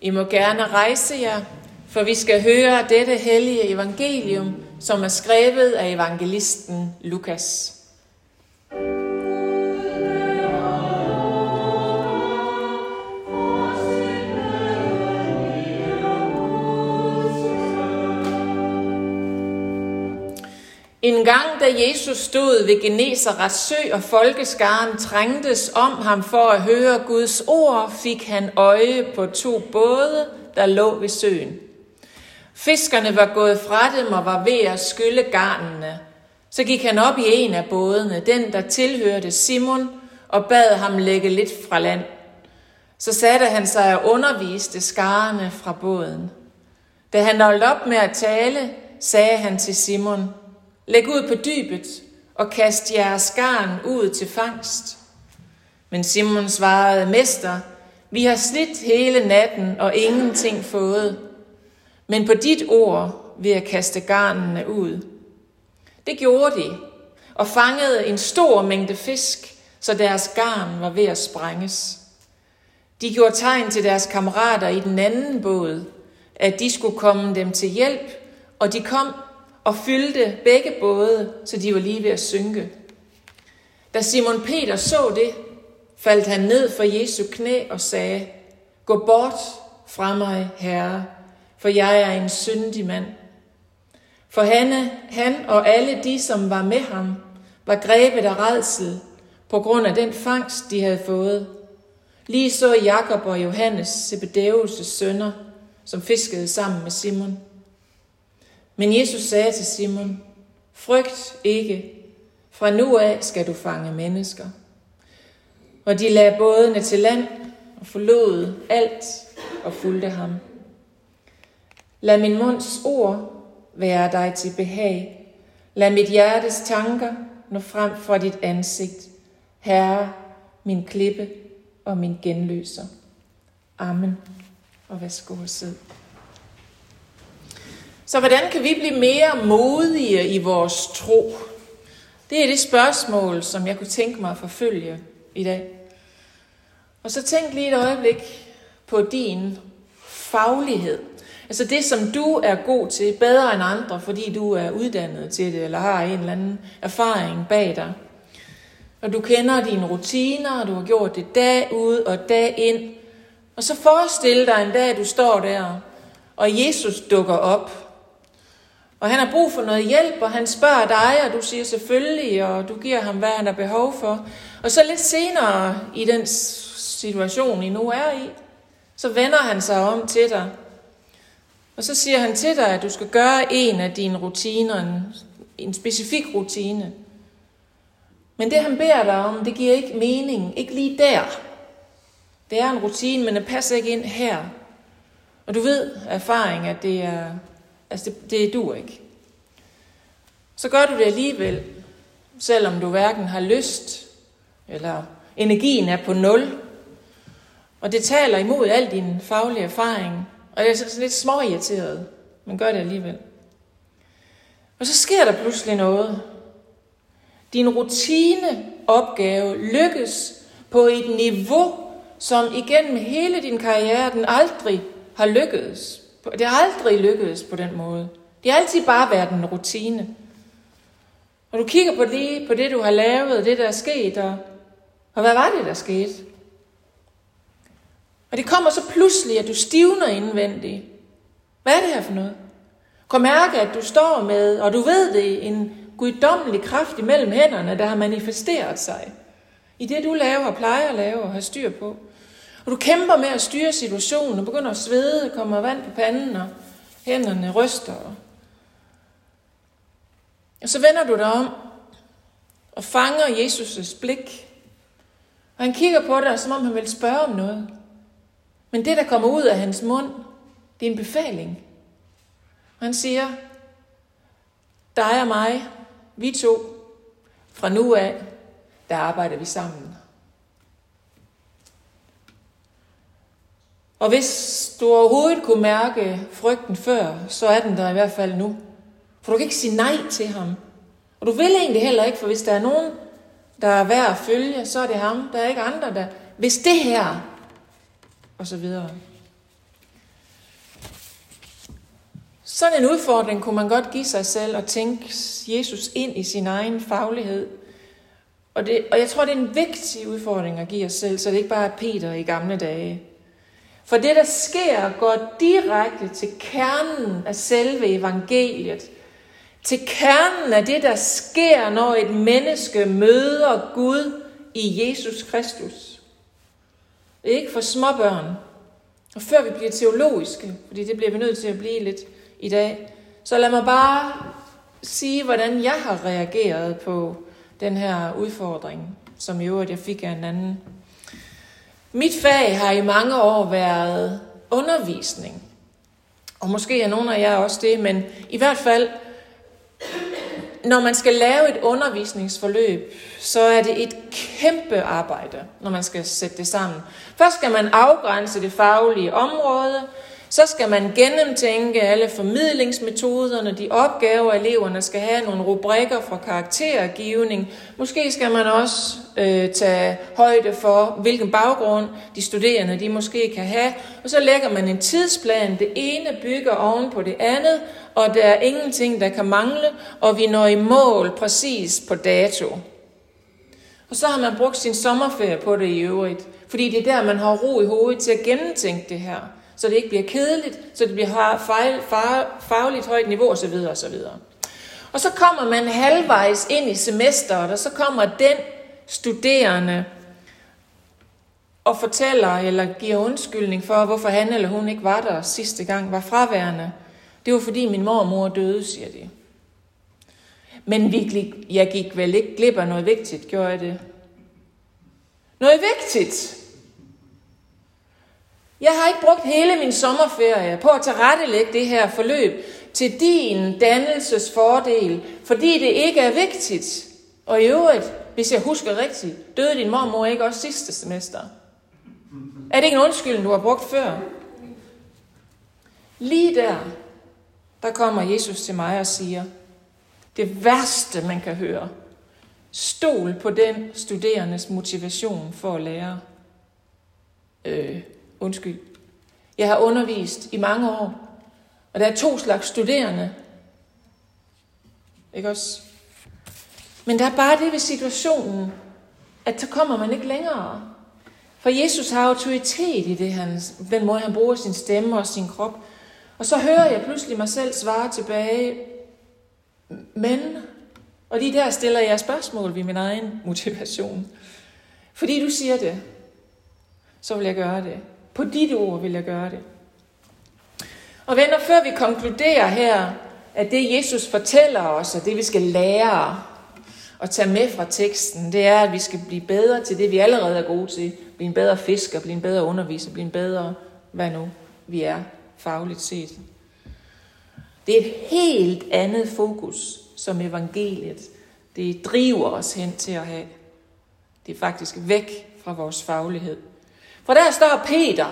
I må gerne rejse jer, for vi skal høre dette hellige evangelium, som er skrevet af evangelisten Lukas. En gang, da Jesus stod ved Genesarets sø, og folkeskaren trængtes om ham for at høre Guds ord, fik han øje på to både, der lå ved søen. Fiskerne var gået fra dem og var ved at skylle garnene. Så gik han op i en af bådene, den der tilhørte Simon, og bad ham lægge lidt fra land. Så satte han sig og underviste skarne fra båden. Da han holdt op med at tale, sagde han til Simon, Læg ud på dybet og kast jeres garn ud til fangst. Men Simon svarede, Mester, vi har slidt hele natten og ingenting fået. Men på dit ord vil jeg kaste garnene ud. Det gjorde de, og fangede en stor mængde fisk, så deres garn var ved at sprænges. De gjorde tegn til deres kammerater i den anden båd, at de skulle komme dem til hjælp, og de kom og fyldte begge både, så de var lige ved at synke. Da Simon Peter så det, faldt han ned for Jesu knæ og sagde, Gå bort fra mig, Herre, for jeg er en syndig mand. For han, han og alle de, som var med ham, var grebet af redsel på grund af den fangst, de havde fået. Lige så Jakob og Johannes, Zebedeus' sønner, som fiskede sammen med Simon. Men Jesus sagde til Simon, frygt ikke, fra nu af skal du fange mennesker. Og de lagde bådene til land og forlod alt og fulgte ham. Lad min munds ord være dig til behag. Lad mit hjertes tanker nå frem fra dit ansigt. Herre, min klippe og min genløser. Amen. Og værsgo og sidde. Så hvordan kan vi blive mere modige i vores tro? Det er det spørgsmål, som jeg kunne tænke mig at forfølge i dag. Og så tænk lige et øjeblik på din faglighed. Altså det, som du er god til, bedre end andre, fordi du er uddannet til det, eller har en eller anden erfaring bag dig. Og du kender dine rutiner, og du har gjort det dag ud og dag ind. Og så forestil dig en dag, du står der, og Jesus dukker op og han har brug for noget hjælp, og han spørger dig, og du siger selvfølgelig, og du giver ham, hvad han har behov for. Og så lidt senere i den situation, I nu er i, så vender han sig om til dig. Og så siger han til dig, at du skal gøre en af dine rutiner, en, en specifik rutine. Men det han beder dig om, det giver ikke mening, ikke lige der. Det er en rutine, men det passer ikke ind her. Og du ved af erfaring, at det er Altså, det, det du ikke. Så gør du det alligevel, selvom du hverken har lyst, eller energien er på nul. Og det taler imod al din faglige erfaring. Og jeg er sådan lidt småirriteret, men gør det alligevel. Og så sker der pludselig noget. Din rutineopgave lykkes på et niveau, som igennem hele din karriere, den aldrig har lykkedes. Det har aldrig lykkedes på den måde. Det har altid bare været en rutine. Og du kigger på det, på det du har lavet, det der er sket, og, og hvad var det, der skete? Og det kommer så pludselig, at du stivner indvendigt. Hvad er det her for noget? Kom mærke, at du står med, og du ved det, en guddommelig kraft imellem hænderne, der har manifesteret sig. I det, du laver og plejer at lave og har styr på. Og du kæmper med at styre situationen, og begynder at svede, kommer vand på panden, og hænderne ryster. Og så vender du dig om, og fanger Jesus' blik. Og han kigger på dig, som om han vil spørge om noget. Men det, der kommer ud af hans mund, det er en befaling. Og han siger, dig og mig, vi to, fra nu af, der arbejder vi sammen. Og hvis du overhovedet kunne mærke frygten før, så er den der i hvert fald nu. For du kan ikke sige nej til ham. Og du vil egentlig heller ikke, for hvis der er nogen, der er værd at følge, så er det ham. Der er ikke andre, der... Hvis det her, og så videre. Sådan en udfordring kunne man godt give sig selv og tænke Jesus ind i sin egen faglighed. Og, det, og jeg tror, det er en vigtig udfordring at give os selv, så det ikke bare er Peter i gamle dage. For det, der sker, går direkte til kernen af selve evangeliet. Til kernen af det, der sker, når et menneske møder Gud i Jesus Kristus. Ikke for småbørn. Og før vi bliver teologiske, fordi det bliver vi nødt til at blive lidt i dag, så lad mig bare sige, hvordan jeg har reageret på den her udfordring, som i øvrigt jeg fik af en anden. Mit fag har i mange år været undervisning. Og måske er nogle af jer også det, men i hvert fald, når man skal lave et undervisningsforløb, så er det et kæmpe arbejde, når man skal sætte det sammen. Først skal man afgrænse det faglige område, så skal man gennemtænke alle formidlingsmetoderne, de opgaver, eleverne skal have, nogle rubrikker for karaktergivning. Måske skal man også øh, tage højde for, hvilken baggrund de studerende de måske kan have. Og så lægger man en tidsplan. Det ene bygger oven på det andet, og der er ingenting, der kan mangle, og vi når i mål præcis på dato. Og så har man brugt sin sommerferie på det i øvrigt, fordi det er der, man har ro i hovedet til at gennemtænke det her så det ikke bliver kedeligt, så det bliver fejl, fag, fagligt højt niveau osv. osv. Og så kommer man halvvejs ind i semesteret, og så kommer den studerende og fortæller eller giver undskyldning for, hvorfor han eller hun ikke var der sidste gang, var fraværende. Det var fordi min mormor døde, siger de. Men virkelig, jeg gik vel ikke glip af noget vigtigt, gjorde jeg det? Noget vigtigt? Jeg har ikke brugt hele min sommerferie på at tilrettelægge det her forløb til din dannelses fordel, fordi det ikke er vigtigt. Og i øvrigt, hvis jeg husker rigtigt, døde din mormor ikke også sidste semester? Er det ikke en undskyldning, du har brugt før? Lige der, der kommer Jesus til mig og siger, det værste, man kan høre, stol på den studerendes motivation for at lære. Øh, Undskyld. Jeg har undervist i mange år, og der er to slags studerende. Ikke også? Men der er bare det ved situationen, at så kommer man ikke længere. For Jesus har autoritet i det, han, den måde, han bruger sin stemme og sin krop. Og så hører jeg pludselig mig selv svare tilbage, men, og lige der stiller jeg spørgsmål ved min egen motivation. Fordi du siger det, så vil jeg gøre det. På dit ord vil jeg gøre det. Og venner, før vi konkluderer her, at det Jesus fortæller os, og det vi skal lære og tage med fra teksten, det er, at vi skal blive bedre til det, vi allerede er gode til. Blive en bedre fisker, blive en bedre underviser, blive en bedre, hvad nu vi er fagligt set. Det er et helt andet fokus, som evangeliet det driver os hen til at have. Det er faktisk væk fra vores faglighed. For der står Peter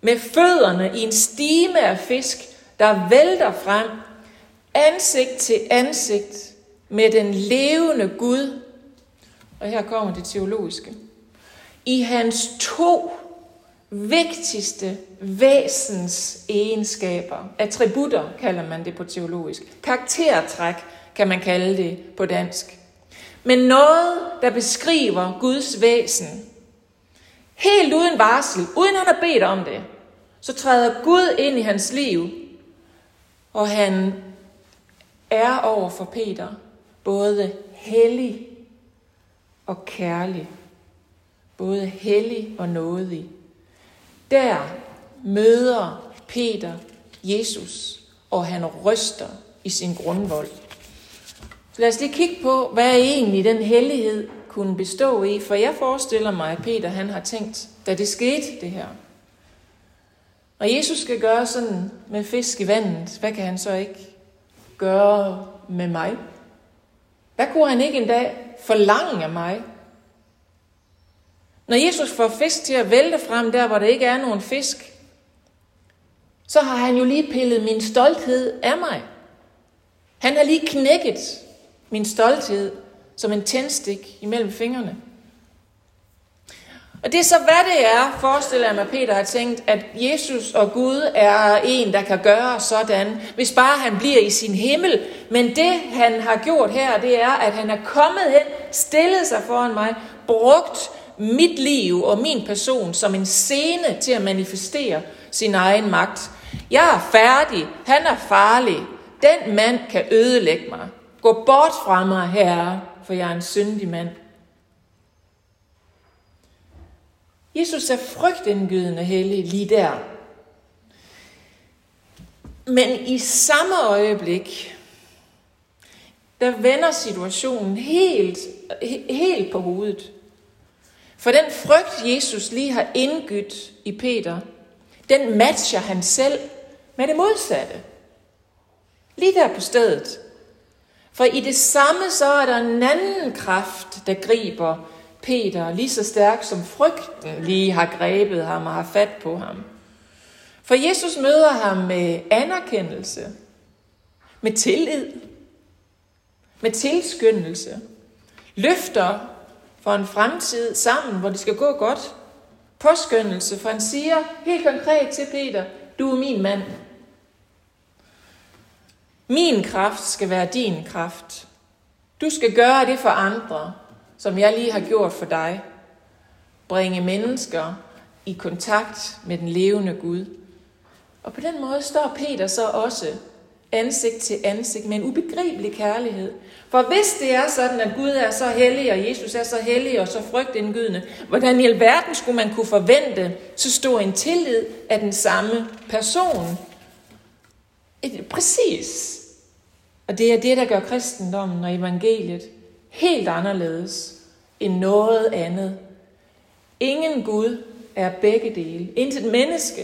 med fødderne i en stime af fisk, der vælter frem, ansigt til ansigt med den levende Gud. Og her kommer det teologiske. I hans to vigtigste væsens egenskaber, attributter kalder man det på teologisk, karaktertræk kan man kalde det på dansk. Men noget, der beskriver Guds væsen, Helt uden varsel, uden han har bedt om det, så træder Gud ind i hans liv, og han er over for Peter både hellig og kærlig. Både hellig og nådig. Der møder Peter Jesus, og han ryster i sin grundvold. Så lad os lige kigge på, hvad er egentlig den hellighed, kunne bestå i, for jeg forestiller mig, at Peter han har tænkt, da det skete det her. Og Jesus skal gøre sådan med fisk i vandet, hvad kan han så ikke gøre med mig? Hvad kunne han ikke en dag forlange af mig? Når Jesus får fisk til at vælte frem der, hvor der ikke er nogen fisk, så har han jo lige pillet min stolthed af mig. Han har lige knækket min stolthed som en tændstik imellem fingrene. Og det er så, hvad det er, forestiller jeg mig, Peter har tænkt, at Jesus og Gud er en, der kan gøre sådan, hvis bare han bliver i sin himmel. Men det, han har gjort her, det er, at han er kommet hen, stillet sig foran mig, brugt mit liv og min person som en scene til at manifestere sin egen magt. Jeg er færdig, han er farlig, den mand kan ødelægge mig. Gå bort fra mig, herre, for jeg er en syndig mand. Jesus er frygtindgydende hellig lige der. Men i samme øjeblik, der vender situationen helt, helt på hovedet. For den frygt, Jesus lige har indgydt i Peter, den matcher han selv med det modsatte. Lige der på stedet. For i det samme så er der en anden kraft, der griber Peter lige så stærk som frygten lige har grebet ham og har fat på ham. For Jesus møder ham med anerkendelse, med tillid, med tilskyndelse, løfter for en fremtid sammen, hvor det skal gå godt, påskyndelse, for han siger helt konkret til Peter, du er min mand. Min kraft skal være din kraft. Du skal gøre det for andre, som jeg lige har gjort for dig. Bringe mennesker i kontakt med den levende Gud. Og på den måde står Peter så også ansigt til ansigt med en ubegribelig kærlighed. For hvis det er sådan, at Gud er så hellig, og Jesus er så hellig og så frygtindgydende, hvordan i alverden skulle man kunne forvente så stor en tillid af den samme person? Præcis. Og det er det, der gør kristendommen og evangeliet helt anderledes end noget andet. Ingen Gud er begge dele. Intet menneske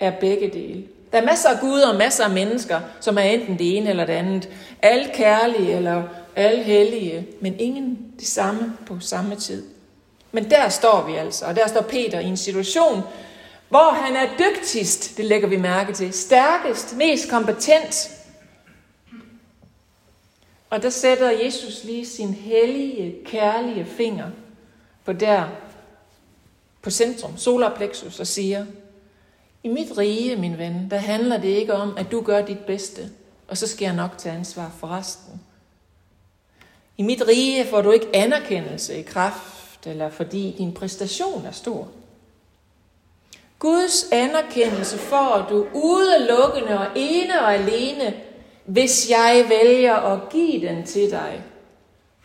er begge dele. Der er masser af Gud og masser af mennesker, som er enten det ene eller det andet. Alle kærlige eller alle hellige, men ingen det samme på samme tid. Men der står vi altså, og der står Peter i en situation, hvor han er dygtigst, det lægger vi mærke til, stærkest, mest kompetent, og der sætter Jesus lige sin hellige, kærlige finger på der, på centrum, solarplexus, og siger, i mit rige, min ven, der handler det ikke om, at du gør dit bedste, og så skal jeg nok tage ansvar for resten. I mit rige får du ikke anerkendelse i kraft, eller fordi din præstation er stor. Guds anerkendelse får du udelukkende og ene og alene hvis jeg vælger at give den til dig.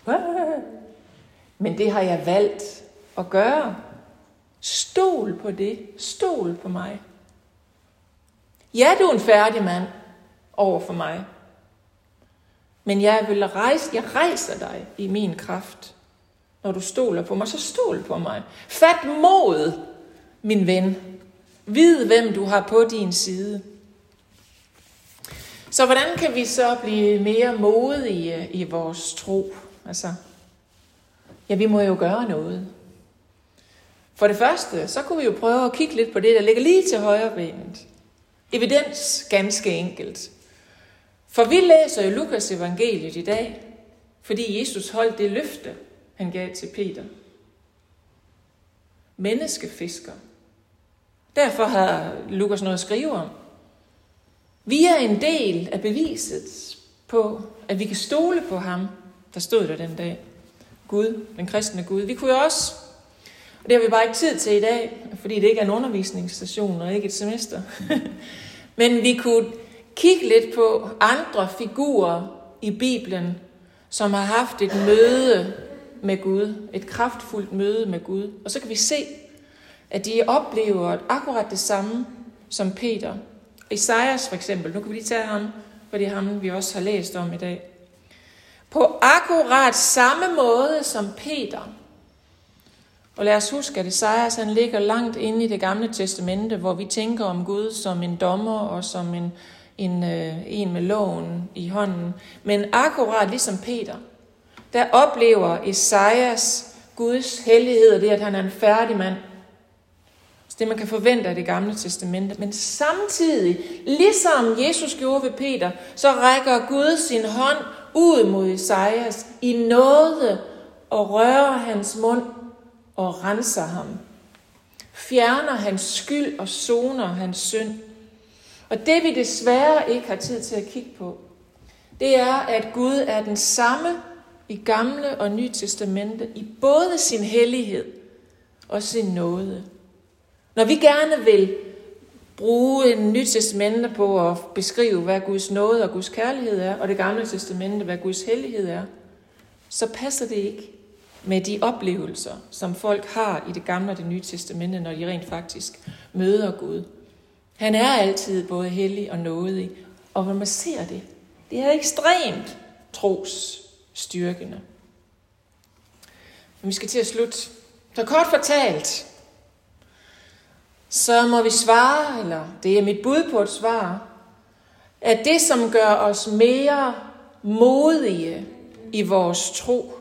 Men det har jeg valgt at gøre. Stol på det. Stol på mig. Ja, du er en færdig mand over for mig. Men jeg vil rejse, jeg rejser dig i min kraft. Når du stoler på mig, så stol på mig. Fat mod, min ven. Vid, hvem du har på din side. Så hvordan kan vi så blive mere modige øh, i vores tro? Altså, ja, vi må jo gøre noget. For det første, så kunne vi jo prøve at kigge lidt på det, der ligger lige til højre benet. Evidens ganske enkelt. For vi læser jo Lukas evangeliet i dag, fordi Jesus holdt det løfte, han gav til Peter. Menneskefisker. Derfor har Lukas noget at skrive om. Vi er en del af beviset på, at vi kan stole på ham, der stod der den dag. Gud, den kristne Gud. Vi kunne jo også, og det har vi bare ikke tid til i dag, fordi det ikke er en undervisningsstation og ikke et semester. Men vi kunne kigge lidt på andre figurer i Bibelen, som har haft et møde med Gud, et kraftfuldt møde med Gud. Og så kan vi se, at de oplever akkurat det samme som Peter Isaias for eksempel, nu kan vi lige tage ham, for det er ham, vi også har læst om i dag. På akkurat samme måde som Peter. Og lad os huske, at Isaias han ligger langt inde i det gamle testamente, hvor vi tænker om Gud som en dommer og som en, en, øh, en med loven i hånden. Men akkurat ligesom Peter, der oplever Esajas Guds hellighed, og det at han er en færdig mand det man kan forvente af det gamle testamente. Men samtidig, ligesom Jesus gjorde ved Peter, så rækker Gud sin hånd ud mod Isaias i nåde og rører hans mund og renser ham fjerner hans skyld og soner hans synd. Og det vi desværre ikke har tid til at kigge på, det er, at Gud er den samme i gamle og nye testamente, i både sin hellighed og sin nåde. Når vi gerne vil bruge en nyt testamente på at beskrive, hvad Guds nåde og Guds kærlighed er, og det gamle testamente, hvad Guds hellighed er, så passer det ikke med de oplevelser, som folk har i det gamle og det nye testamente, når de rent faktisk møder Gud. Han er altid både hellig og nådig, og når man ser det, det er ekstremt trosstyrkende. Men vi skal til at slutte. Så kort fortalt, så må vi svare, eller det er mit bud på et svar, at det, som gør os mere modige i vores tro,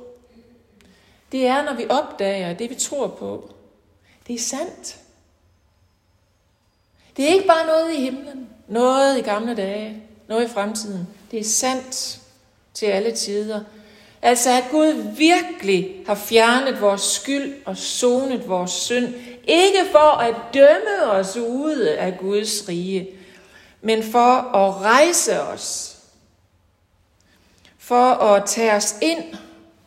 det er, når vi opdager, at det, vi tror på, det er sandt. Det er ikke bare noget i himlen, noget i gamle dage, noget i fremtiden. Det er sandt til alle tider. Altså at Gud virkelig har fjernet vores skyld og sonet vores synd. Ikke for at dømme os ude af Guds rige, men for at rejse os. For at tage os ind.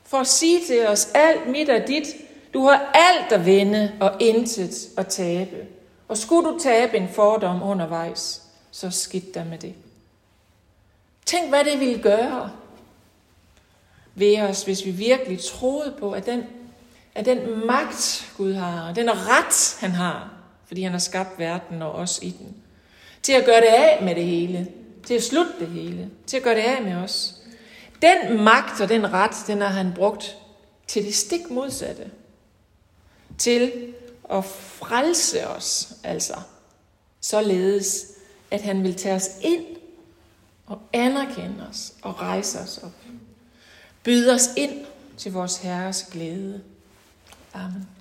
For at sige til os, alt mit og dit. Du har alt at vinde og intet at tabe. Og skulle du tabe en fordom undervejs, så skidt der med det. Tænk, hvad det ville gøre ved os, hvis vi virkelig troede på, at den, at den magt, Gud har, og den ret, han har, fordi han har skabt verden og os i den, til at gøre det af med det hele, til at slutte det hele, til at gøre det af med os. Den magt og den ret, den har han brugt til det stik modsatte. Til at frelse os, altså. Således, at han vil tage os ind og anerkende os og rejse os op. Byde os ind til vores Herres glæde. Amen.